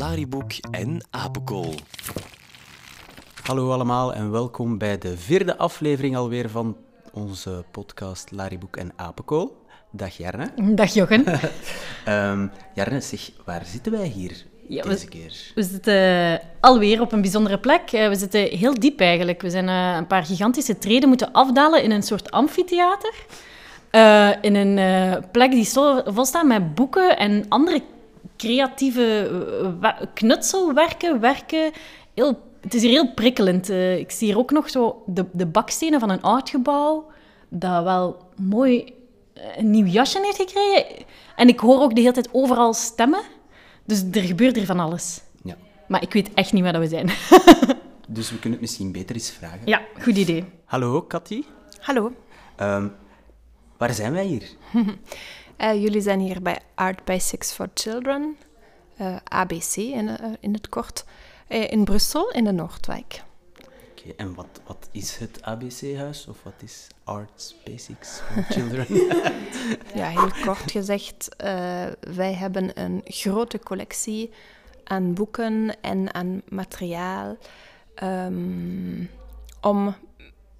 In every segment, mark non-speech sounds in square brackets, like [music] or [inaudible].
Lariboek en Apenkool. Hallo allemaal en welkom bij de vierde aflevering alweer van onze podcast Lariboek en Apenkool. Dag Jarne. [laughs] Dag Jochen. um, [laughs] Jarne, zeg, waar zitten wij hier ja, deze we, keer? We zitten alweer op een bijzondere plek. Eh, we zitten heel diep eigenlijk. We zijn uh, een paar gigantische treden moeten afdalen in een soort amfitheater. Uh, in een uh, plek die vol staat met boeken en andere creatieve knutselwerken, werken. Heel, het is hier heel prikkelend. Uh, ik zie hier ook nog zo de, de bakstenen van een oud gebouw, dat wel mooi een nieuw jasje heeft gekregen. En ik hoor ook de hele tijd overal stemmen. Dus er gebeurt hier van alles. Ja. Maar ik weet echt niet waar we zijn. [laughs] dus we kunnen het misschien beter eens vragen. Ja, goed idee. Hallo, Cathy. Hallo. Um, waar zijn wij hier? [laughs] uh, jullie zijn hier bij Art Basics for Children, uh, ABC in, uh, in het kort, in Brussel, in de Noordwijk. Oké, okay, en wat, wat is het ABC-huis of wat is Art Basics for [laughs] Children? [laughs] ja, heel kort gezegd, wij hebben een grote collectie aan boeken en aan materiaal um, om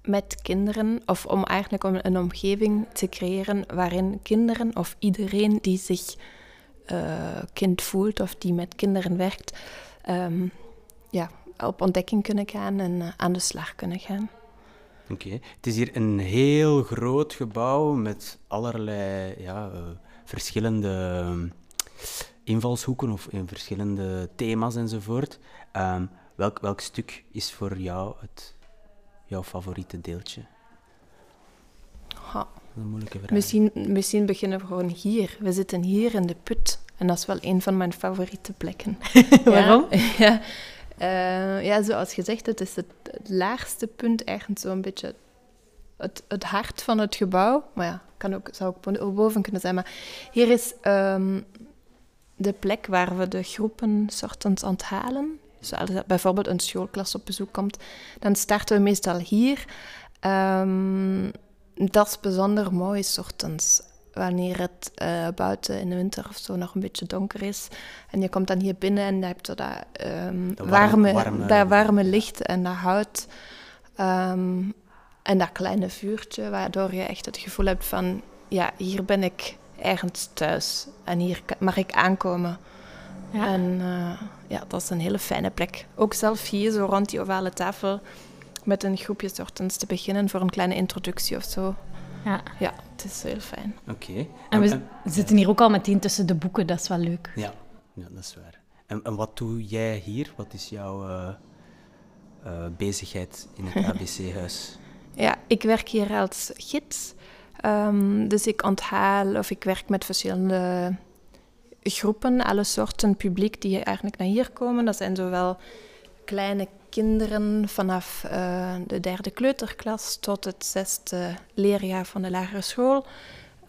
met kinderen, of om eigenlijk om een omgeving te creëren waarin kinderen of iedereen die zich uh, kind voelt of die met kinderen werkt, um, ja, op ontdekking kunnen gaan en uh, aan de slag kunnen gaan. Oké, het is hier een heel groot gebouw met allerlei ja, uh, verschillende invalshoeken of verschillende thema's enzovoort. Um, welk, welk stuk is voor jou het jouw favoriete deeltje? Ha. Een moeilijke vraag. Misschien, misschien beginnen we gewoon hier. We zitten hier in de put. En dat is wel een van mijn favoriete plekken. [laughs] Waarom? [laughs] Ja, uh, ja, zoals gezegd, het is het, het laagste punt, ergens zo'n beetje het, het hart van het gebouw. Maar ja, kan ook, zou ook boven kunnen zijn. Maar hier is um, de plek waar we de groepen soortens onthalen. Dus als bijvoorbeeld een schoolklas op bezoek komt, dan starten we meestal hier. Um, dat is bijzonder mooi, ochtends. Wanneer het uh, buiten in de winter of zo nog een beetje donker is. En je komt dan hier binnen en dan heb je dat, um, warme, warme, warme, dat warme licht en dat hout. Um, en dat kleine vuurtje, waardoor je echt het gevoel hebt van... Ja, hier ben ik ergens thuis. En hier mag ik aankomen. Ja. En uh, ja, dat is een hele fijne plek. Ook zelf hier, zo rond die ovale tafel, met een groepje soortens te beginnen voor een kleine introductie of zo. Ja, ja het is heel fijn. Oké. Okay. En we en, zitten hier ook al meteen tussen de boeken, dat is wel leuk. Ja, ja dat is waar. En, en wat doe jij hier? Wat is jouw uh, uh, bezigheid in het [laughs] ABC-huis? ja, ik werk hier als gids. Um, dus ik onthaal of ik werk met verschillende groepen, alle soorten publiek die eigenlijk naar hier komen. Dat zijn zowel kleine kinderen vanaf uh, de derde kleuterklas tot het zesde leerjaar van de lagere school.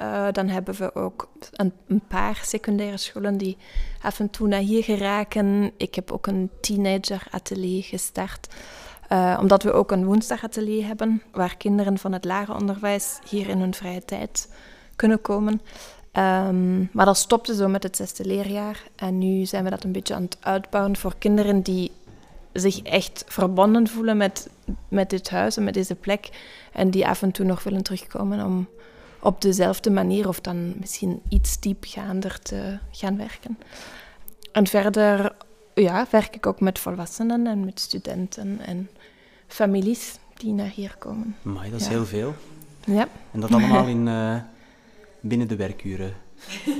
Uh, dan hebben we ook een, een, paar secundaire scholen die af en toe naar hier geraken. Ik heb ook een teenager-atelier gestart. Uh, omdat we ook een woensdagatelier hebben, waar kinderen van het lager onderwijs hier in hun vrije tijd kunnen komen. Um, maar dat stopte zo met het zesde leerjaar. En nu zijn we dat een beetje aan het uitbouwen voor kinderen die zich echt verbonden voelen met, met dit huis en met deze plek. En die af en toe nog willen terugkomen om op dezelfde manier of dan misschien iets diepgaander te gaan werken. En verder ja, werk ik ook met volwassenen en met studenten en families die naar hier komen. Maar dat is ja. heel veel. Ja. En dat allemaal [laughs] in... Uh binnen de werkuren.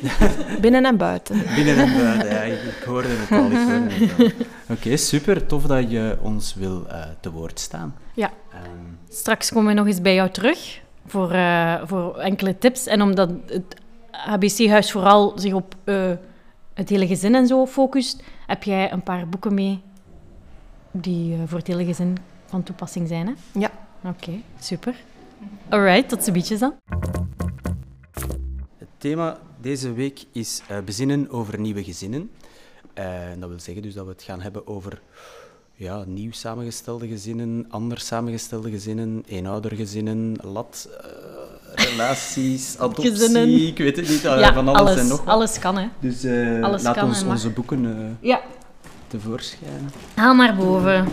[laughs] Binnen en buiten. [laughs] Binnen en buiten, ja. Ik, ik hoorde het al. [laughs] Oké, okay, super. Tof dat je ons wil uh, te woord staan. Ja. Um, Straks komen we nog eens bij jou terug voor, uh, voor enkele tips. En omdat het ABC-huis vooral zich op uh, het hele gezin en zo focust, heb jij een paar boeken mee die voor het hele gezin van toepassing zijn, hè? Ja. Oké, okay, super. Alright, tot ziens dan thema deze week is uh, bezinnen over nieuwe gezinnen. Uh, dat wil zeggen dus dat we het gaan hebben over ja, nieuw samengestelde gezinnen, anders samengestelde gezinnen, eenoudergezinnen, lat, uh, relaties, [laughs] adoptie, gezinnen. ik weet het niet, ja, van alles, alles, en nog wat. Alles kan, hè. Dus alles laat kan ons onze boeken ja. tevoorschijn. Haal maar boven.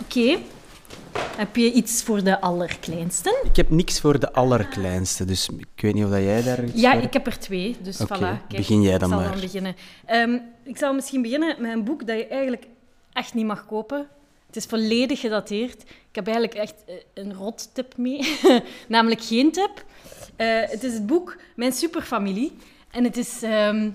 Oké. Heb je iets voor de allerkleinste? Ik heb niks voor de allerkleinste, dus ik weet niet of dat jij daar iets Ja, voor ik heb er twee, dus voilà. Kijk, begin jij dan ik zal maar. dan beginnen. Ehm, ik zal misschien beginnen met een boek dat je eigenlijk echt niet mag kopen. Het is volledig gedateerd. Ik heb eigenlijk echt eh, een rot tip mee. [laughs] Namelijk geen tip. Eh, het is het boek Mijn Superfamilie. En het is ehm,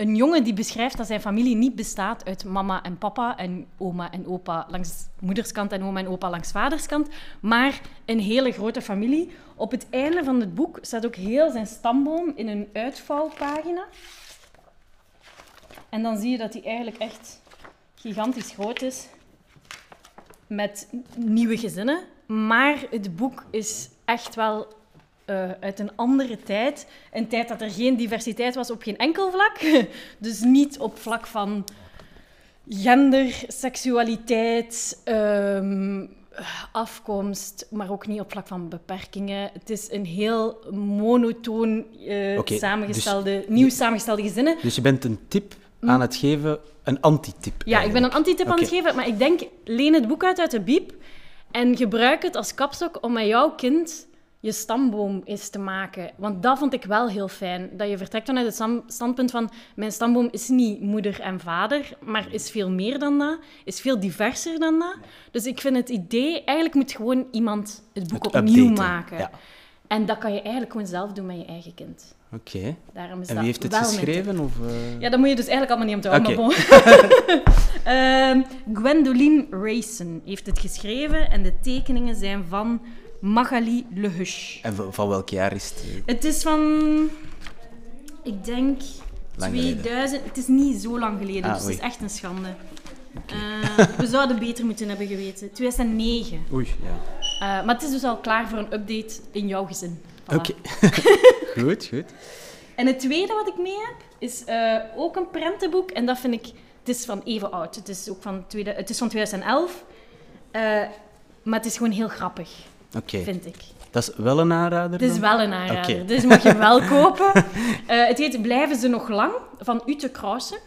een jongen die beschrijft dat zijn familie niet bestaat uit mama en papa en oma en opa langs moederskant en oma en opa langs vaderskant, maar een hele grote familie. Op het einde van het boek staat ook heel zijn stamboom in een uitvouwpagina. En dan zie je dat hij eigenlijk echt gigantisch groot is met nieuwe gezinnen. Maar het boek is echt wel eh, uit een andere tijd. Een tijd dat er geen diversiteit was op geen enkel vlak. [laughs] Dus niet op vlak van gender, seksualiteit, ehm, afkomst, maar ook niet op vlak van beperkingen. Het is een heel monotoon eh, Oké, samengestelde, nieuw samengestelde gezinnen. Dus je bent een tip aan het geven, een antitip. Hm. Ja, ik ben een antitip aan het geven, maar ik denk, leen het boek uit uit de biep en gebruik het als kapstok om met jouw kind je stamboom eens te maken. Want dat vond ik wel heel fijn. Dat je vertrekt vanuit het standpunt van... Mijn stamboom is niet moeder en vader, maar is veel meer dan dat. Is veel diverser dan dat. Dus ik vind het idee... Eigenlijk moet gewoon iemand het boek Het opnieuw updaten, maken. ja. En dat kan je eigenlijk gewoon zelf doen met je eigen kind. Oké. Daarom is En wie heeft het geschreven? Of, eh? Ja, dat moet je dus eigenlijk allemaal niet om Oké. maar [laughs] bon. [laughs] Ehm, Gwendoline Rayson heeft het geschreven en de tekeningen zijn van Magali Le Huche. En van, van welk jaar is het? Het is van, ik denk, Lang geleden. 2000. Het is niet zo lang geleden, Ah, dus het is echt een schande. Eh, we zouden beter moeten hebben geweten. 2009. Oei, ja. Eh, maar het is dus al klaar voor een update in jouw gezin. Voilà. Oké. [laughs] goed, goed. En het tweede wat ik mee heb, is eh, ook een prentenboek. En dat vind ik... Het is van even oud. Het is, ook van, tweede, het is van 2011. Eh, maar het is gewoon heel grappig, Vind ik. Dat is wel een aanrader Het is dan? wel een aanrader, Oké. dus mag je wel [laughs] kopen. Eh, het heet Blijven ze nog lang, van Ute Krause.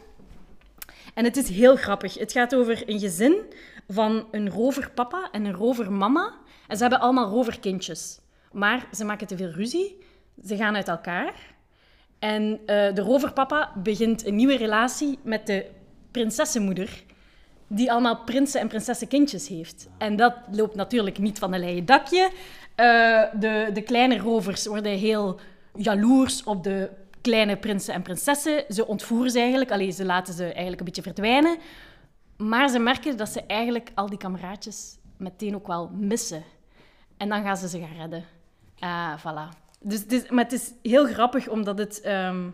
En het is heel grappig. Het gaat over een gezin van een roverpapa en een rovermama. En ze hebben allemaal roverkindjes. Maar ze maken te veel ruzie. Ze gaan uit elkaar. En eh, de roverpapa begint een nieuwe relatie met de prinsessenmoeder, die allemaal prinsen en prinsessenkindjes heeft. En dat loopt natuurlijk niet van een leien dakje. Eh, de, de kleine rovers worden heel jaloers op de kleine prinsen en prinsessen. Ze ontvoeren ze eigenlijk, allee, ze laten ze eigenlijk een beetje verdwijnen. Maar ze merken dat ze eigenlijk al die kameraadjes meteen ook wel missen. En dan gaan ze ze gaan redden. Ah, voilà. Dus is, maar het is heel grappig omdat, het, ehm,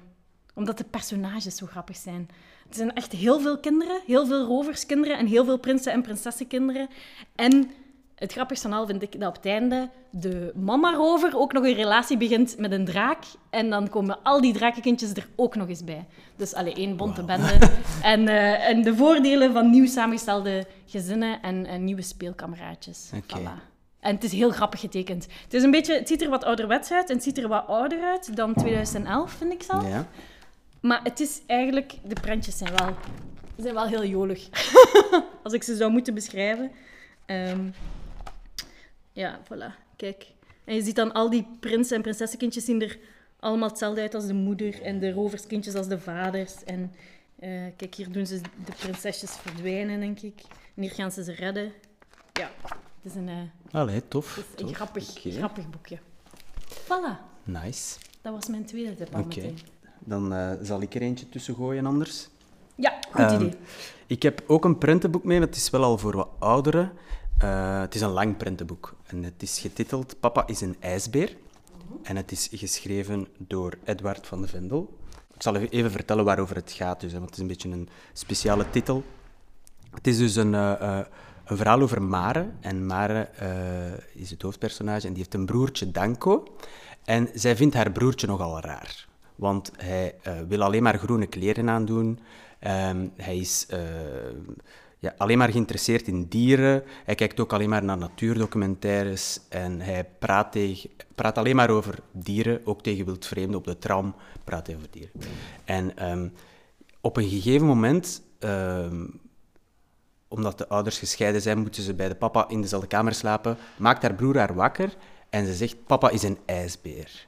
omdat de personages zo grappig zijn. Er zijn echt heel veel kinderen, heel veel roverskinderen en heel veel prinsen en prinsessenkinderen. En het grappigste van al vind ik dat op het einde de mama-rover ook nog een relatie begint met een draak. En dan komen al die drakenkindjes er ook nog eens bij. Dus alleen één bonte bende. [laughs] En, eh, en de voordelen van nieuw samengestelde gezinnen en, en nieuwe speelkameraadjes. Voilà. En het is heel grappig getekend. Het, is een beetje, het ziet er wat ouderwets uit en het ziet er wat ouder uit dan 2011, vind ik zelf. Ja. Maar het is eigenlijk... De prentjes zijn wel, zijn wel heel jolig. [laughs] Als ik ze zou moeten beschrijven. Ehm, ja, voilà. Kijk. En je ziet dan al die prinsen en prinsessenkindjes zien er allemaal hetzelfde uit als de moeder. En de roverskindjes als de vaders. En eh, kijk, hier doen ze de prinsesjes verdwijnen, denk ik. En hier gaan ze ze redden. Ja, het is een, eh, Allee, tof. het is een tof. grappig, grappig boekje. Voilà, Nice. dat was mijn tweede tip al meteen. Dan eh, zal ik er eentje tussen gooien anders. Ja, goed Ehm, idee. Ik heb ook een prentenboek mee, maar het is wel al voor wat ouderen. Eh, het is een lang prentenboek. En het is getiteld Papa is een ijsbeer. En het is geschreven door Edward van de Vendel. Ik zal even- vertellen waarover het gaat, dus, hè, want het is een beetje een speciale titel. Het is dus een, eh, een verhaal over Mare. En Mare is het hoofdpersonage en die heeft een broertje, Danko. En zij vindt haar broertje nogal raar. Want hij eh, wil alleen maar groene kleren aandoen. Ehm, hij is... eh, ja, alleen maar geïnteresseerd in dieren. Hij kijkt ook alleen maar naar natuurdocumentaires en hij praat, praat alleen maar over dieren, ook tegen wildvreemden op de tram, praat hij over dieren. En ehm, op een gegeven moment, ehm, omdat de ouders gescheiden zijn, moeten ze bij de papa in dezelfde kamer slapen, maakt haar broer haar wakker en ze zegt, papa is een ijsbeer.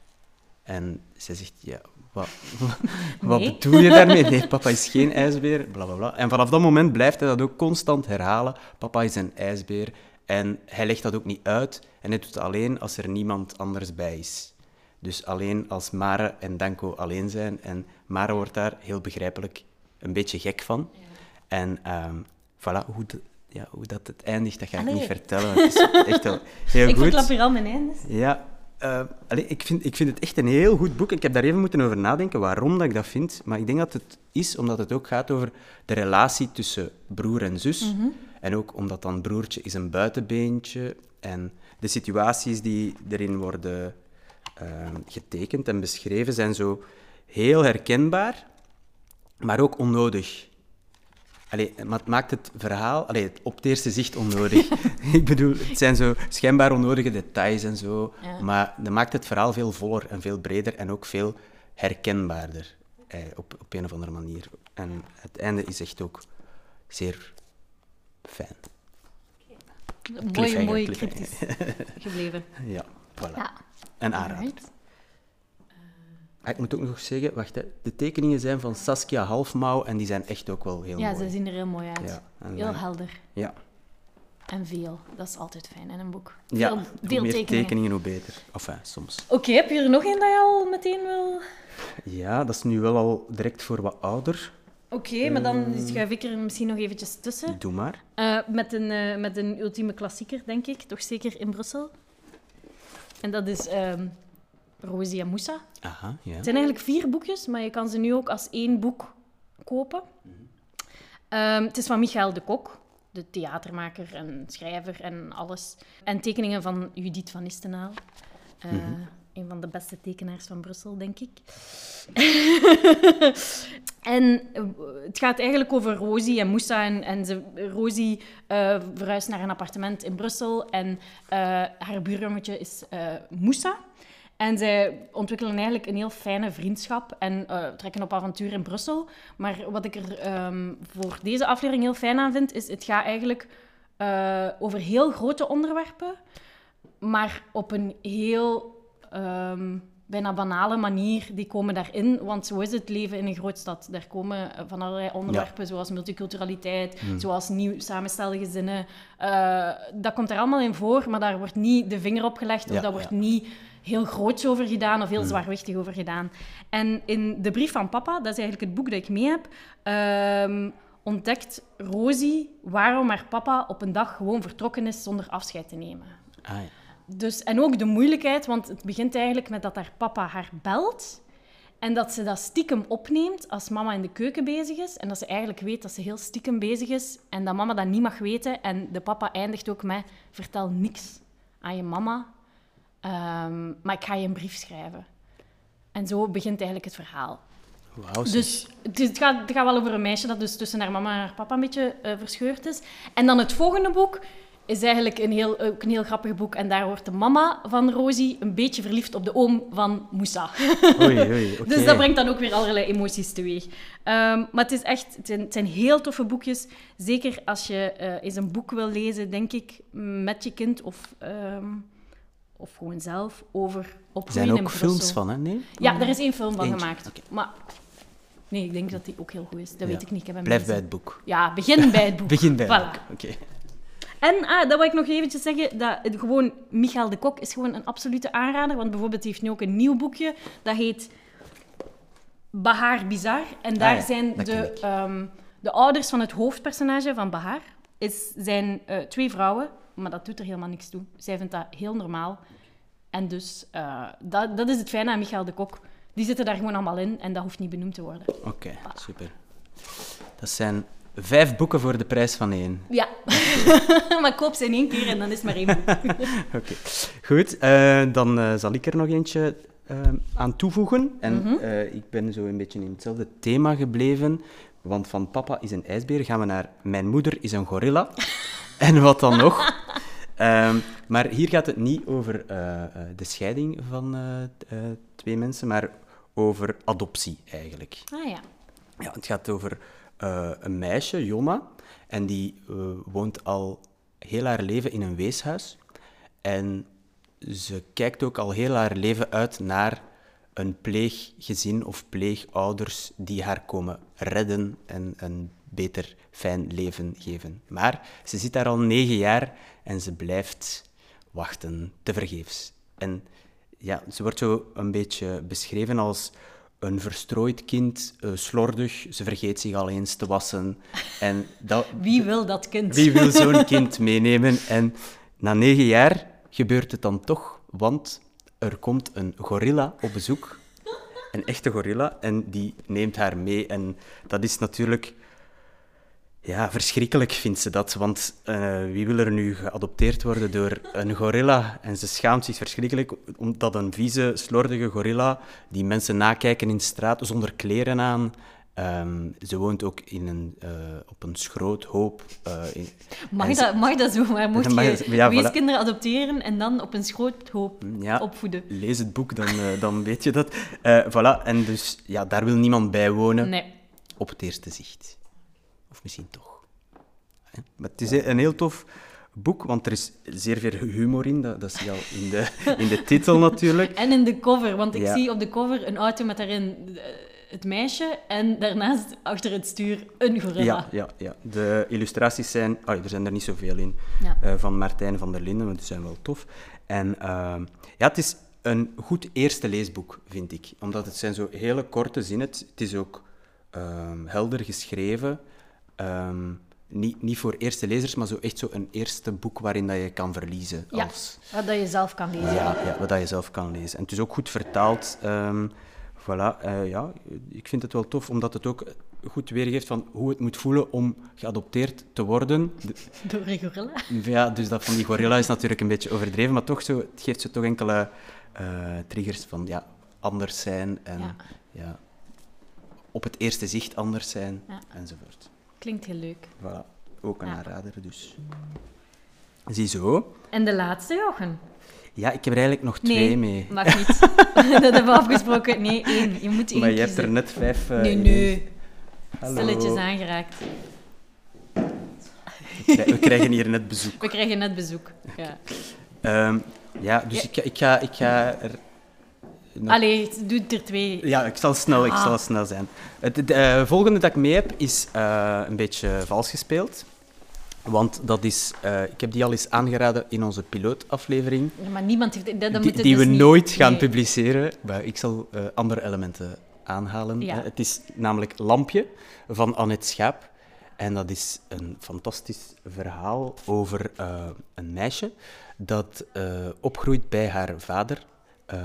En ze zegt, ja, wat, [laughs] wat Nee. bedoel je daarmee? Nee, papa is geen ijsbeer, bla bla bla. En vanaf dat moment blijft hij dat ook constant herhalen. Papa is een ijsbeer. En hij legt dat ook niet uit. En hij doet het alleen als er niemand anders bij is. Dus alleen als Mare en Danko alleen zijn. En Mare wordt daar heel begrijpelijk een beetje gek van. En ehm, voilà, hoe, de- ja, hoe dat het eindigt, dat ga ik Allee. niet vertellen. Het is echt wel [laughs] heel Ik goed. verklap hier al mijn eindes. Ja, eh, allee, ik, vind, ik vind het echt een heel goed boek. Ik heb daar even moeten over nadenken waarom dat ik dat vind. Maar ik denk dat het is omdat het ook gaat over de relatie tussen broer en zus. En ook omdat dan broertje is een buitenbeentje. En de situaties die erin worden eh, getekend en beschreven zijn zo heel herkenbaar, maar ook onnodig. Allee, maar het maakt het verhaal allee, op het eerste zicht onnodig. [laughs] ik bedoel, het zijn zo schijnbaar onnodige details en zo, Ja. maar dat maakt het verhaal veel voller en veel breder en ook veel herkenbaarder eh, op, op een of andere manier. En het einde is echt ook zeer fijn. Mooi, mooi cryptisch [laughs] gebleven. Ja, voilà. Ja. Een aanrader. Ah, ik moet ook nog zeggen, wacht, hè. de tekeningen zijn van Saskia Halfmouw en die zijn echt ook wel heel Ja, mooi. ze zien er heel mooi uit. Ja, heel helder. Ja, En veel. Dat is altijd fijn in een boek. ja Veel, hoe veel meer tekeningen. hoe beter. Enfin, soms. Oké, heb je er nog een dat je al meteen wil... Ja, dat is nu wel al direct voor wat ouder. Oké, maar dan Eh. schuif ik er misschien nog eventjes tussen. Doe maar. Eh, met, een, eh, met een ultieme klassieker, denk ik. Toch zeker in Brussel. En dat is ehm Rosie en Moussa. Aha, ja. Het zijn eigenlijk vier boekjes, maar je kan ze nu ook als één boek kopen. Ehm, het is van Michael de Kok, de theatermaker en schrijver en alles. En tekeningen van Judith van Istenaal. Eh, Een van de beste tekenaars van Brussel, denk ik. [laughs] en eh, het gaat eigenlijk over Rosie en Moussa. En, en ze, Rosie eh, verhuist naar een appartement in Brussel. En haar buurjongetje is Moussa. En zij ontwikkelen eigenlijk een heel fijne vriendschap en eh, trekken op avontuur in Brussel. Maar wat ik er ehm, voor deze aflevering heel fijn aan vind, is het gaat eigenlijk eh, over heel grote onderwerpen, maar op een heel ehm, bijna banale manier. Die komen daarin, want zo is het leven in een grootstad. Daar komen eh, van allerlei onderwerpen, zoals multiculturaliteit, zoals nieuw samenstelde gezinnen. Eh, dat komt er allemaal in voor, maar daar wordt niet de vinger op gelegd of dat wordt ja. niet heel groots over gedaan of heel zwaarwichtig over gedaan. En in De Brief van Papa, dat is eigenlijk het boek dat ik mee heb, ehm, ontdekt Rosie waarom haar papa op een dag gewoon vertrokken is zonder afscheid te nemen. Ah, ja. Dus, en ook de moeilijkheid, want het begint eigenlijk met dat haar papa haar belt en dat ze dat stiekem opneemt als mama in de keuken bezig is. En dat ze eigenlijk weet dat ze heel stiekem bezig is en dat mama dat niet mag weten. En de papa eindigt ook met, vertel niks aan je mama, ehm, maar ik ga je een brief schrijven. En zo begint eigenlijk het verhaal. Wauw. Dus het, is- het gaat, het gaat wel over een meisje dat dus tussen haar mama en haar papa een beetje eh, verscheurd is. En dan het volgende boek is eigenlijk een heel, ook een heel grappig boek. En daar wordt de mama van Rosie een beetje verliefd op de oom van Moussa. Oei, oei. [laughs] Dus dat brengt dan ook weer allerlei emoties teweeg. Ehm, maar het, is echt, het, zijn, het zijn heel toffe boekjes. Zeker als je eh, eens een boek wil lezen, denk ik, met je kind of, ehm, of gewoon zelf over Er opgroeien zijn ook films van, hè? Nee? Ja, er is één film van Eentje, gemaakt. Maar nee, ik denk dat die ook heel goed is. Dat Ja. weet ik niet. Ik heb hem Blijf bij het boek. Ja, begin bij het boek. [laughs] Begin bij het Voilà. boek. Oké. En ah, dat wil ik nog eventjes zeggen, dat het gewoon, Michael de Kok is gewoon een absolute aanrader, want bijvoorbeeld hij heeft nu ook een nieuw boekje, dat heet Bahar Bizar. En daar Ah ja, zijn de, ehm, de ouders van het hoofdpersonage van Bahar, is, zijn eh, twee vrouwen, maar dat doet er helemaal niks toe. Zij vindt dat heel normaal. En dus, eh, dat, dat is het fijne aan Michael de Kok. Die zitten daar gewoon allemaal in en dat hoeft niet benoemd te worden. Oké, super. Dat zijn vijf boeken voor de prijs van één. Ja, [laughs] maar koop ze in één keer en dan is het maar één boek. [laughs] Oké, goed. eh, dan eh, zal ik er nog eentje eh, aan toevoegen. En Mhm. ik ben zo een beetje in hetzelfde thema gebleven Want van papa is een ijsbeer gaan we naar mijn moeder is een gorilla. [laughs] en wat dan nog? Ehm, maar hier gaat het niet over de scheiding van twee mensen, maar over adoptie eigenlijk. Ah ja. Ja, het gaat over eh, een meisje, Jonna, en die eh, woont al heel haar leven in een weeshuis. En ze kijkt ook al heel haar leven uit naar een pleeggezin of pleegouders die haar komen redden en een beter, fijn leven geven. Maar ze zit daar al negen jaar en ze blijft wachten, tevergeefs. En ja, ze wordt zo een beetje beschreven als een verstrooid kind, eh, slordig, ze vergeet zich al eens te wassen. En dat, [laughs] Wie wil dat kind? wie wil [laughs] zo'n kind meenemen? En na negen jaar gebeurt het dan toch, want er komt een gorilla op bezoek. Een echte gorilla. En die neemt haar mee. En dat is natuurlijk... Ja, verschrikkelijk vindt ze dat. Want eh, wie wil er nu geadopteerd worden door een gorilla? En ze schaamt zich verschrikkelijk omdat een vieze, slordige gorilla die mensen nakijken in de straat zonder kleren aan. Ehm, ze woont ook in een, eh, op een schroothoop. eh, in- Mag ze- dat, mag dat zo? Maar [laughs] Mag je ja, voilà. weeskinderen adopteren en dan op een schroothoop Ja, opvoeden? lees het boek, dan, eh, dan weet je dat. Eh, voilà, en dus ja, daar wil niemand bij wonen Nee. op het eerste zicht. Of misschien toch. Hè? Maar het is een heel tof boek, want er is zeer veel humor in. Dat, dat zie je al in de, [laughs] in de titel natuurlijk. En in de cover, want ik Ja. zie op de cover een auto met daarin eh, het meisje en daarnaast achter het stuur een gorilla. Ja, ja, ja. De illustraties zijn... ah, er zijn er niet zoveel in. Ja. eh, van Martijn van der Linden, want die zijn wel tof. En ehm, ja, het is een goed eerste leesboek, vind ik. Omdat het zijn zo hele korte zinnen. Het het is ook ehm, helder geschreven. Ehm, niet, niet voor eerste lezers, maar zo echt zo een eerste boek waarin dat je kan verliezen. Ja, Als, wat dat je zelf kan lezen. ja, ja, wat dat je zelf kan lezen. En het is ook goed vertaald. ehm, voilà, eh, ja, ik vind het wel tof, omdat het ook goed weergeeft van hoe het moet voelen om geadopteerd te worden. De- [laughs] Door een gorilla. ja, dus dat van die gorilla is natuurlijk een beetje overdreven, maar toch zo, het geeft zo toch enkele eh, triggers van ja, anders zijn en Ja. ja. op het eerste zicht anders zijn Ja. enzovoort. Klinkt heel leuk. Voilà, ook een Ja. aanrader dus. Ziezo. En de laatste, Jochen? Ja, ik heb er eigenlijk nog Nee, twee mee. mag niet. [laughs] [laughs] dat hebben we afgesproken. Nee, één. Je moet één Maar je hebt er net vijf... eh, Nee, nee. Stilletjes aangeraakt. We krij- We krijgen hier net bezoek. [laughs] We krijgen net bezoek. Ja. Ehm, ja, dus Ja. Ik, ga, ik, ga, ik ga er... nog- Allee, doe er twee. Ja, ik zal snel, ik Ah. zal snel zijn. Het, het eh, volgende dat ik mee heb is eh, een beetje vals gespeeld. Want dat is, eh, ik heb die al eens aangeraden in onze pilootaflevering. Ja, maar niemand heeft... Dat, dat die die dus we niet- nooit gaan Nee. publiceren. Maar ik zal eh, andere elementen aanhalen. Ja. Eh, het is namelijk Lampje van Annette Schaap. En dat is een fantastisch verhaal over eh, een meisje dat eh, opgroeit bij haar vader. Eh,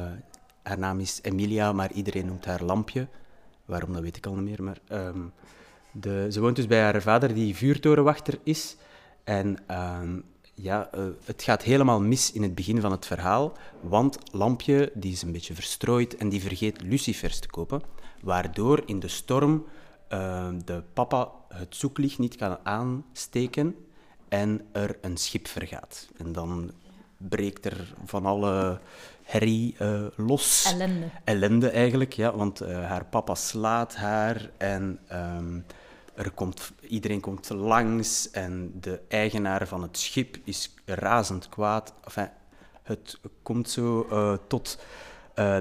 haar naam is Emilia, maar iedereen noemt haar Lampje. Waarom, dat weet ik al niet meer. Maar, ehm, de, ze woont dus bij haar vader, die vuurtorenwachter is. En ehm, ja, eh, het gaat helemaal mis in het begin van het verhaal, want Lampje die is een beetje verstrooid en die vergeet lucifers te kopen, waardoor in de storm eh, de papa het zoeklicht niet kan aansteken en er een schip vergaat. En dan breekt er van alle herrie eh, los Ellende. ellende eigenlijk, ja, want eh, haar papa slaat haar en ehm, er komt, iedereen komt langs en de eigenaar van het schip is razend kwaad. Enfin, het komt zo eh, tot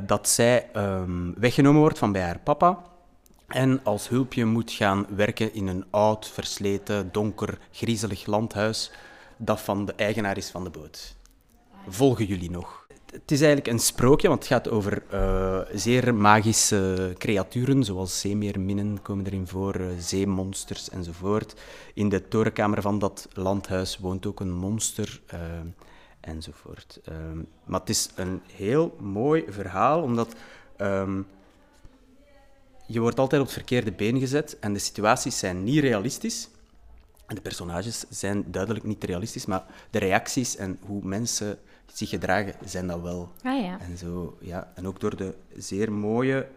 dat zij ehm, weggenomen wordt van bij haar papa en als hulpje moet gaan werken in een oud, versleten, donker, griezelig landhuis dat van de eigenaar is van de boot. Volgen jullie nog? Het is eigenlijk een sprookje, want het gaat over eh, zeer magische creaturen, zoals zeemeerminnen komen erin voor, eh, zeemonsters enzovoort. In de torenkamer van dat landhuis woont ook een monster, eh, enzovoort. Ehm, maar het is een heel mooi verhaal, omdat ehm, je wordt altijd op het verkeerde been gezet en de situaties zijn niet realistisch. En de personages zijn duidelijk niet realistisch, maar de reacties en hoe mensen zich gedragen zijn dat wel. Ah ja. En, zo, ja. en ook door de zeer mooie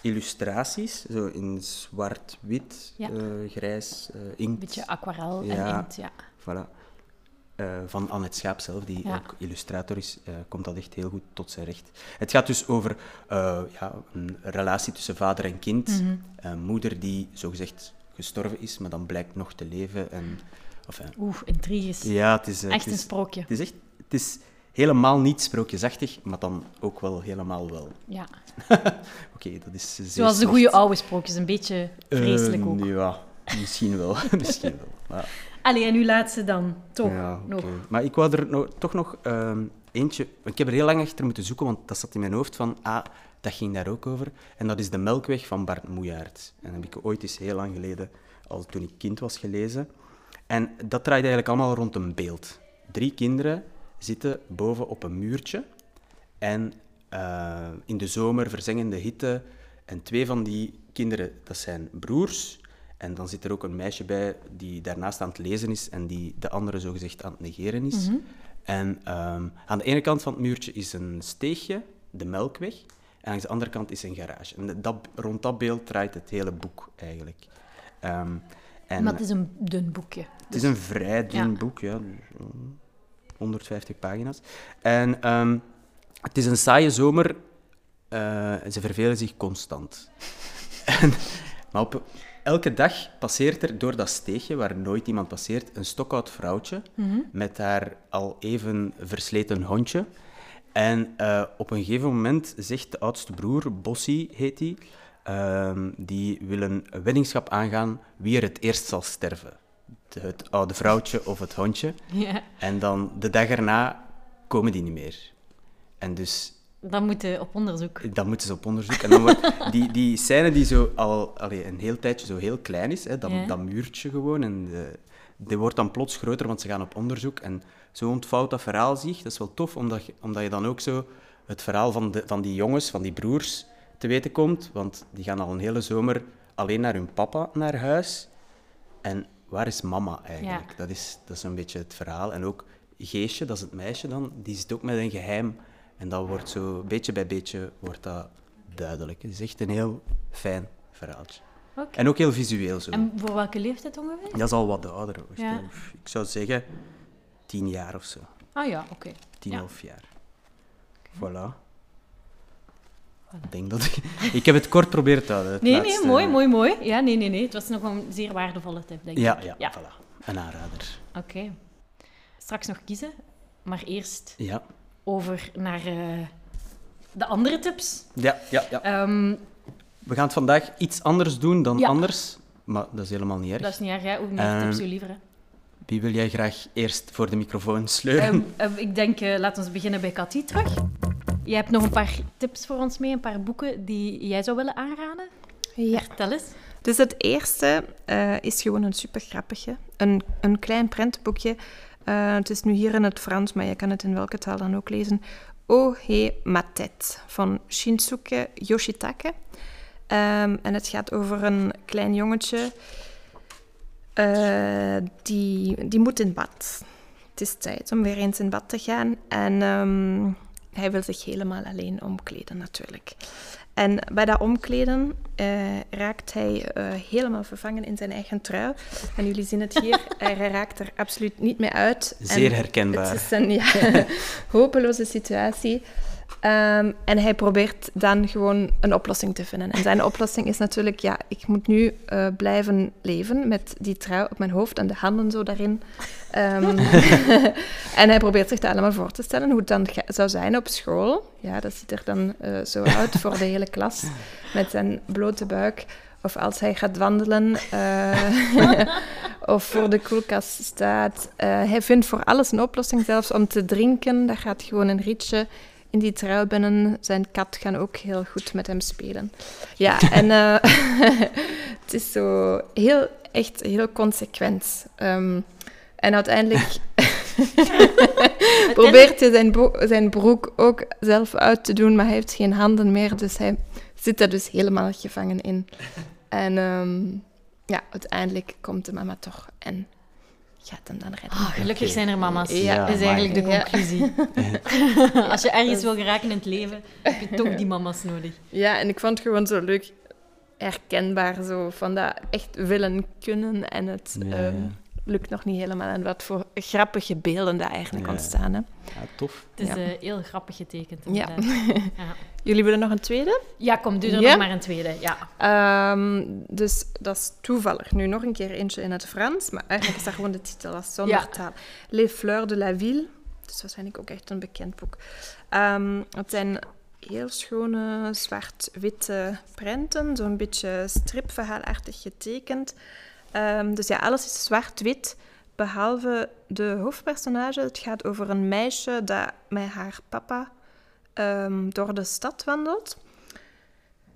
illustraties, zo in zwart-wit, Ja. eh, grijs, eh, Een inkt. beetje aquarel Ja. en inkt, ja. Voilà. Eh, van Annette Schaap zelf, die Ja. ook illustrator is, komt dat echt heel goed tot zijn recht. Het gaat dus over ja, een relatie tussen vader en kind. Een moeder die zogezegd gestorven is, maar dan blijkt nog te leven. En, enfin, Oeh, intriges. ja, het is, Echt het een sprookje. het is echt... Het is helemaal niet sprookjesachtig, maar dan ook wel helemaal wel. Ja. [laughs] Oké, dat is zeer Zoals de goede oude sprookjes, een beetje vreselijk Eh, ook. Ja, misschien wel. [laughs] misschien wel. Allee, en uw laatste dan, toch? ja, nog. Maar ik wou er nog, toch nog ehm, eentje... Ik heb er heel lang achter moeten zoeken, want dat zat in mijn hoofd van... Ah, dat ging daar ook over. En dat is De Melkweg van Bart Moejaert. En dat heb ik ooit eens heel lang geleden, al toen ik kind was, gelezen. En dat draait eigenlijk allemaal rond een beeld. Drie kinderen zitten boven op een muurtje. En eh, in de zomer verzengende hitte. En twee van die kinderen, dat zijn broers. En dan zit er ook een meisje bij die daarnaast aan het lezen is en die de andere zogezegd aan het negeren is. En ehm, aan de ene kant van het muurtje is een steegje, de melkweg. En aan de andere kant is een garage. En dat, rond dat beeld draait het hele boek eigenlijk. Ehm, en Maar het is een dun boekje. het is een vrij dun Ja. boek, ja. dus, 150 pagina's. En ehm, het is een saaie zomer. eh, ze vervelen zich constant. [laughs] en, maar op, elke dag passeert er door dat steegje, waar nooit iemand passeert, een stokoud vrouwtje met haar al even versleten hondje. En eh, op een gegeven moment zegt de oudste broer, Bossie heet hij, ehm, die wil een weddingschap aangaan wie er het eerst zal sterven. Het oude vrouwtje of het hondje. Ja. En dan de dag erna komen die niet meer. En dus Dan moet je op onderzoek. dan moeten ze op onderzoek. En dan wordt [laughs] die, die scène die zo al allee, een heel tijdje zo heel klein is, hè, dat, Ja. dat muurtje gewoon, en de, die wordt dan plots groter, want ze gaan op onderzoek. En zo ontvouwt dat verhaal zich. Dat is wel tof, omdat je, omdat je dan ook zo het verhaal van, de, van die jongens, van die broers, te weten komt. Want die gaan al een hele zomer alleen naar hun papa naar huis. En waar is mama eigenlijk? Ja. Dat, is, dat is een beetje het verhaal. En ook Geesje, dat is het meisje dan, die zit ook met een geheim. En dat wordt zo, beetje bij beetje, wordt dat duidelijk. Het is echt een heel fijn verhaaltje. En ook heel visueel zo. En voor welke leeftijd ongeveer? Dat is al wat ouder. Ja. Ik zou zeggen tien jaar of zo. Ah ja, oké. Tien, Ja. elf jaar. Voilà. Ik denk dat ik... [laughs] Ik heb het kort proberen te houden. Nee, laatste. nee, mooi, mooi, mooi. Ja, nee, nee, nee. Het was nog een zeer waardevolle tip, denk ik. Ja, ja, ja. voilà. Een aanrader. Oké. Straks nog kiezen, maar eerst Ja, over naar eh, de andere tips. ja, ja. ja. Ehm, We gaan het vandaag iets anders doen dan Ja. anders. Maar dat is helemaal niet erg. dat is niet erg, hè? hoe meer Ehm, tips, hoe liever. Hè? Wie wil jij graag eerst voor de microfoon sleuren? Ehm, eh, ik denk, eh, laten we beginnen bij Cathy terug. Jij hebt nog een paar tips voor ons mee, een paar boeken die jij zou willen aanraden. Ja. Vertel eens. Dus het eerste eh, is gewoon een super grappige. Een, een klein prentenboekje. Eh, het is nu hier in het Frans, maar je kan het in welke taal dan ook lezen. O he Matet van Shinsuke Yoshitake. Ehm, en het gaat over een klein jongetje eh, die, die moet in bad. Het is tijd om weer eens in bad te gaan. En ehm, hij wil zich helemaal alleen omkleden natuurlijk. En bij dat omkleden eh, raakt hij eh, helemaal vervangen in zijn eigen trui. En jullie zien het hier, [laughs] hij raakt er absoluut niet meer uit. Zeer En herkenbaar. Het is een ja, [laughs] hopeloze situatie. Ehm, en hij probeert dan gewoon een oplossing te vinden. En zijn [laughs] oplossing is natuurlijk, ja, ik moet nu eh, blijven leven met die trui op mijn hoofd en de handen zo daarin. Ehm, [laughs] [laughs] en hij probeert zich dat allemaal voor te stellen, hoe het dan zou zijn op school. Ja, dat ziet er dan eh, zo uit voor de hele klas, met zijn blote buik. Of als hij gaat wandelen, eh, of voor de koelkast staat. Hij vindt voor alles een oplossing, zelfs om te drinken. Daar gaat gewoon een rietje in die trui binnen. Zijn kat kan ook heel goed met hem spelen. Ja, [laughs] en eh, [laughs] het is zo heel, echt heel consequent. Ehm, en uiteindelijk [laughs] probeert hij zijn, zijn broek ook zelf uit te doen, maar hij heeft geen handen meer, dus hij zit er dus helemaal gevangen in. En ehm, ja, uiteindelijk komt de mama toch en gaat hem dan redden. Ah, gelukkig zijn er mama's. Ja, dat is eigenlijk de. Ja. conclusie. [laughs] Als je ergens wil geraken in het leven, heb je toch die mama's nodig. Ja, en ik vond het gewoon zo leuk herkenbaar, zo van dat echt willen kunnen en het Ja, ehm, ja. Lukt nog niet helemaal. En wat voor grappige beelden daar eigenlijk Ja. ontstaan. Hè. Ja, tof. Het is Ja. eh, heel grappig getekend. [laughs] Ja. Jullie willen nog een tweede? ja, kom, doe er Ja? nog maar een tweede. Ja. Ehm, dus dat is toevallig. Nu nog een keer eentje in het Frans, maar eigenlijk is dat gewoon de titel, is zonder Ja. taal. Les Fleurs de la Ville. Dat is waarschijnlijk ook echt een bekend boek. Ehm, het zijn heel schone zwart-witte prenten, zo'n beetje stripverhaalachtig getekend. Ehm, dus ja, alles is zwart-wit, behalve de hoofdpersonage. Het gaat over een meisje dat met haar papa ehm, door de stad wandelt.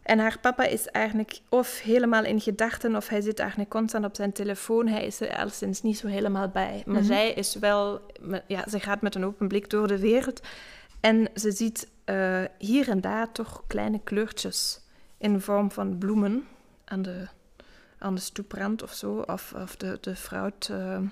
En haar papa is eigenlijk of helemaal in gedachten, of hij zit eigenlijk constant op zijn telefoon. Hij is er alleszins niet zo helemaal bij. Maar Mhm. zij is wel, ja, ze gaat met een open blik door de wereld. En ze ziet eh, hier en daar toch kleine kleurtjes in vorm van bloemen aan de, aan de stoeprand of zo. Of, of de, de fruit, eh, hoe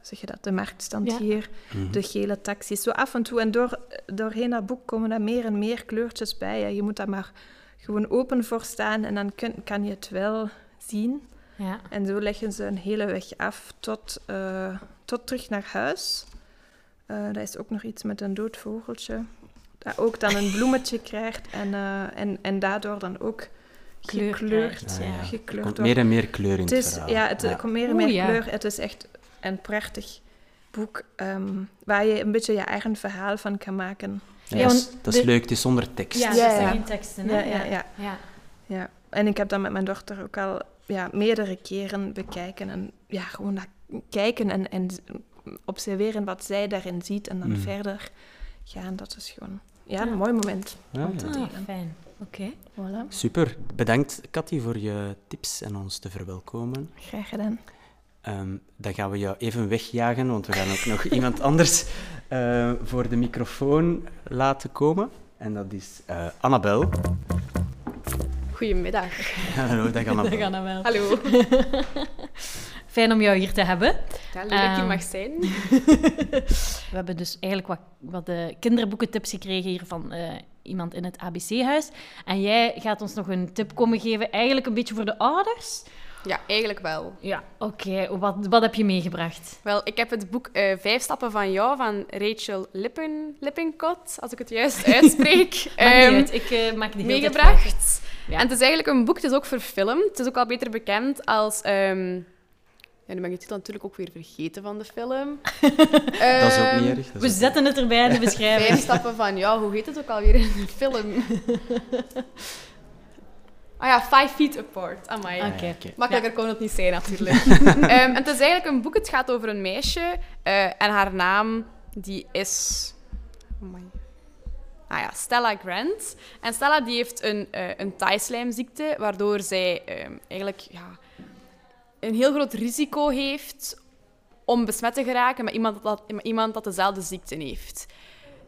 zeg je dat, de marktstand Ja. hier Mhm. de gele taxis. Zo af en toe. En door, doorheen dat boek komen daar meer en meer kleurtjes bij. Ja, je moet daar maar gewoon open voor staan en dan kun- kan je het wel zien. Ja. En zo leggen ze een hele weg af tot, eh, tot terug naar huis. Eh daar is ook nog iets met een dood vogeltje. Dat ook dan een bloemetje krijgt en, eh, en, en daardoor dan ook Kleur gekleurd, Ah, ja. ja. gekleurd Er komt meer en meer kleur in Het het, is, verhaal. ja, het er komt meer en Oeh, meer ja. kleur. Het is echt een prachtig boek ehm, waar je een beetje je eigen verhaal van kan maken. Ja, Ja, dat is, want dat is de- leuk, het is zonder tekst. Ja, Ja, ja. geen teksten. Ja, ja. ja. Ja, en ik heb dat met mijn dochter ook al ja, meerdere keren bekijken. En ja, gewoon dat kijken en, en observeren wat zij daarin ziet en dan Mm. verder gaan. Dat is gewoon ja, Ja. een mooi moment Ja, om te ja. Ah, fijn. Oké. Voilà, Super. Bedankt, Cathy, voor je tips en ons te verwelkomen. graag gedaan. Ehm, dan gaan we jou even wegjagen, want we gaan ook nog [laughs] iemand anders eh, voor de microfoon laten komen. En dat is eh, Annabel. Goedemiddag. Hallo, dag Annabel. Dan wel. Hallo. [laughs] Fijn om jou hier te hebben. Ja, leuk dat hier Ehm, mag zijn. [laughs] We hebben dus eigenlijk wat, wat de kinderboekentips gekregen hier van eh, iemand in het ABC-huis. En jij gaat ons nog een tip komen geven, eigenlijk een beetje voor de ouders. Ja, eigenlijk wel. Ja, oké. Wat, wat heb je meegebracht? Wel, ik heb het boek eh, Vijf Stappen van Jou van Rachel Lippen, Lippincott, als ik het juist [laughs] uitspreek, niet uit, ik eh, maak die meegebracht. Ja. En het is eigenlijk een boek, het is ook verfilmd. Het is ook al beter bekend als... ehm, ja, nu ben ik de titel natuurlijk ook weer vergeten van de film. [laughs] Dat is ook Ehm, niet erg. We zetten het erbij in de beschrijving. Vijf stappen van jou. Hoe heet het ook alweer in de film? [laughs] ah ja, Five Feet Apart. Amai. Oké. Ah, ja, oké. Makkelijker kon het niet zijn, natuurlijk. [laughs] Ehm, en het is eigenlijk een boek, het gaat over een meisje. eh, en haar naam, die is... Amai. Ah ja, Stella Grant. En Stella die heeft een, eh een taaislijmziekte, waardoor zij ehm, eigenlijk ja, een heel groot risico heeft om besmet te geraken met iemand dat, met iemand dat dezelfde ziekte heeft.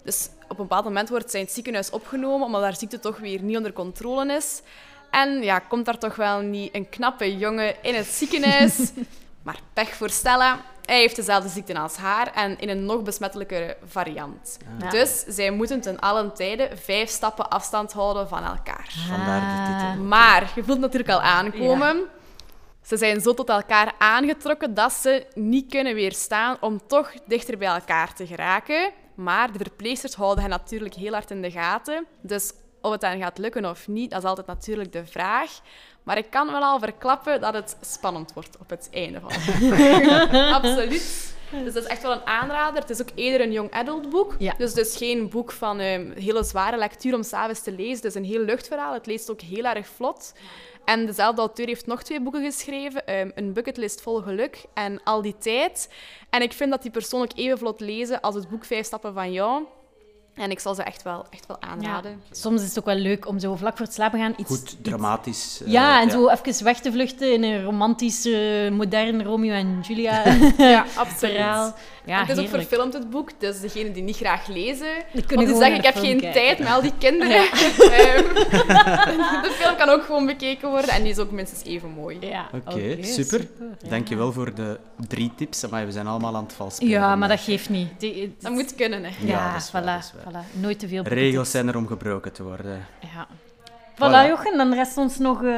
Dus op een bepaald moment wordt zij in het ziekenhuis opgenomen, omdat haar ziekte toch weer niet onder controle is. En ja, komt daar toch wel niet een knappe jongen in het ziekenhuis. [laughs] maar pech voor Stella. Hij heeft dezelfde ziekte als haar en in een nog besmettelijkere variant. Ja. Dus zij moeten ten allen tijde vijf stappen afstand houden van elkaar. Vandaar de titel. Maar je voelt natuurlijk al aankomen. Ze zijn zo tot elkaar aangetrokken dat ze niet kunnen weerstaan om toch dichter bij elkaar te geraken. Maar de verpleegsters houden hen natuurlijk heel hard in de gaten. Dus of het dan gaat lukken of niet, dat is altijd natuurlijk de vraag. Maar ik kan wel al verklappen dat het spannend wordt op het einde van het. [laughs] Absoluut. Dus dat is echt wel een aanrader. Het is ook eerder een young adult boek. Ja. Dus is geen boek van een hele zware lectuur om s'avonds te lezen. Het is een heel luchtverhaal. Het leest ook heel erg vlot. En dezelfde auteur heeft nog twee boeken geschreven. ehm, een bucketlist vol geluk en Al die tijd. En ik vind dat die persoonlijk even vlot lezen als het boek Vijf stappen van jou. En ik zal ze echt wel, echt wel aanraden. Soms is het ook wel leuk om zo vlak voor het slapen gaan iets... Goed dramatisch. eh, ja, en zo even weg te vluchten in een romantische, moderne Romeo en Julia [laughs] Ja, absoluut. verhaal. Ja, het is ook verfilmd, het boek. Dus degenen die niet graag lezen, Die zeggen, ik heb geen kijken. tijd met al die kinderen. [laughs] Ehm, [laughs] de film kan ook gewoon bekeken worden en die is ook minstens even mooi. Ja, Oké, super. ja. Dankjewel voor de drie tips. Maar we zijn allemaal aan het vals spelen. Ja, maar dat geeft niet. Die- Dat moet kunnen, hè. Ja, Ja, dat is waar, voilà, dat is waar. voilà. Nooit te veel Regels zijn er om gebroken te worden. Ja. Voilà, Voilà. Jochen, dan rest ons nog eh,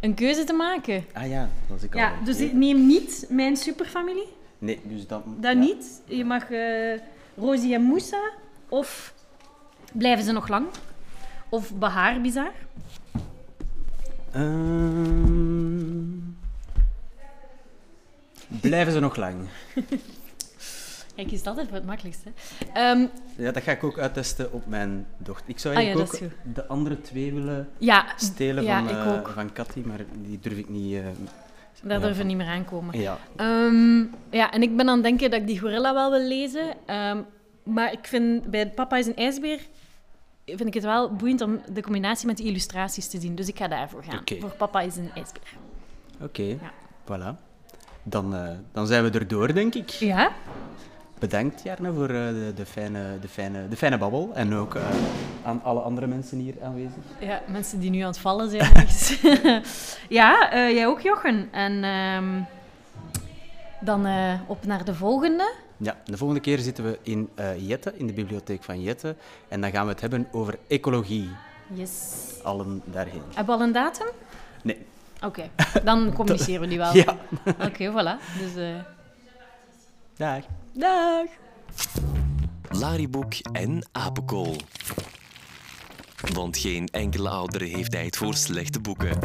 een keuze te maken. Ah ja, dat was ik al. Ja, dus ik neem niet mijn superfamilie. Nee, dus dat... Dat ja. niet. Je mag eh Rosie en Moussa. Of blijven ze nog lang? Of Bahar Bizar. Ehm, Blijven ze nog lang? [laughs] Kijk, is dat altijd voor het makkelijkste. Ehm, Ja, dat ga ik ook uittesten op mijn dochter. Ik zou Ah ja, eigenlijk ook de andere twee willen ja, stelen ja, van, ook. van Cathy, maar die durf ik niet... eh, Daar ja, durven we niet meer aankomen. Ja, Ehm, ja, en ik ben aan het denken dat ik die gorilla wel wil lezen. Ehm, maar ik vind bij Papa is een ijsbeer vind ik het wel boeiend om de combinatie met die illustraties te zien. Dus ik ga daarvoor gaan. Voor Papa is een ijsbeer. oké. Voilà. Dan, eh, dan zijn we erdoor, denk ik. Ja? Bedankt, Jarne, voor eh, de, de, fijne, de, fijne, de fijne babbel. En ook eh, aan alle andere mensen hier aanwezig. Ja, mensen die nu aan het vallen zijn. [laughs] ja, eh, jij ook, Jochen. En ehm, dan op naar de volgende. Ja, de volgende keer zitten we in Jette, in de bibliotheek van Jette. En dan gaan we het hebben over ecologie. Yes. Allen daarheen. Hebben we al een datum? Nee. Oké, dan [laughs] communiceren we die wel. Ja. Oké, voilà. Dus, Dag. Dag. Lariboek en apenkool. Want geen enkele ouder heeft tijd voor slechte boeken.